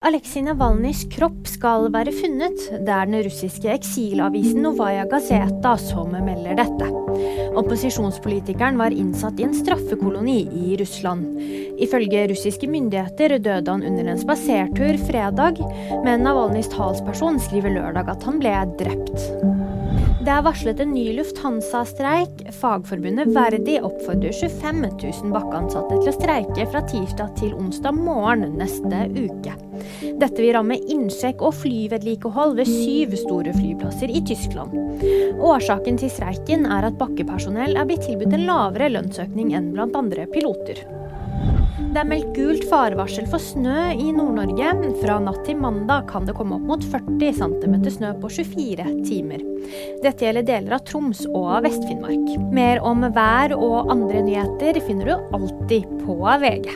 Aleksej Navalnyjs kropp skal være funnet. Det er den russiske eksilavisen Novaja Gazeta som melder dette. Opposisjonspolitikeren var innsatt i en straffekoloni i Russland. Ifølge russiske myndigheter døde han under en spasertur fredag, men Navalnyjs talsperson skriver lørdag at han ble drept. Det er varslet en ny Lufthansa-streik. Fagforbundet Verdi oppfordrer 25 000 bakkeansatte til å streike fra tirsdag til onsdag morgen neste uke. Dette vil ramme innsjekk og flyvedlikehold ved syv store flyplasser i Tyskland. Årsaken til streiken er at bakkepersonell er blitt tilbudt en lavere lønnsøkning enn blant andre piloter. Det er meldt gult farevarsel for snø i Nord-Norge. Fra natt til mandag kan det komme opp mot 40 cm snø på 24 timer. Dette gjelder deler av Troms og av Vest-Finnmark. Mer om vær og andre nyheter finner du alltid på VG.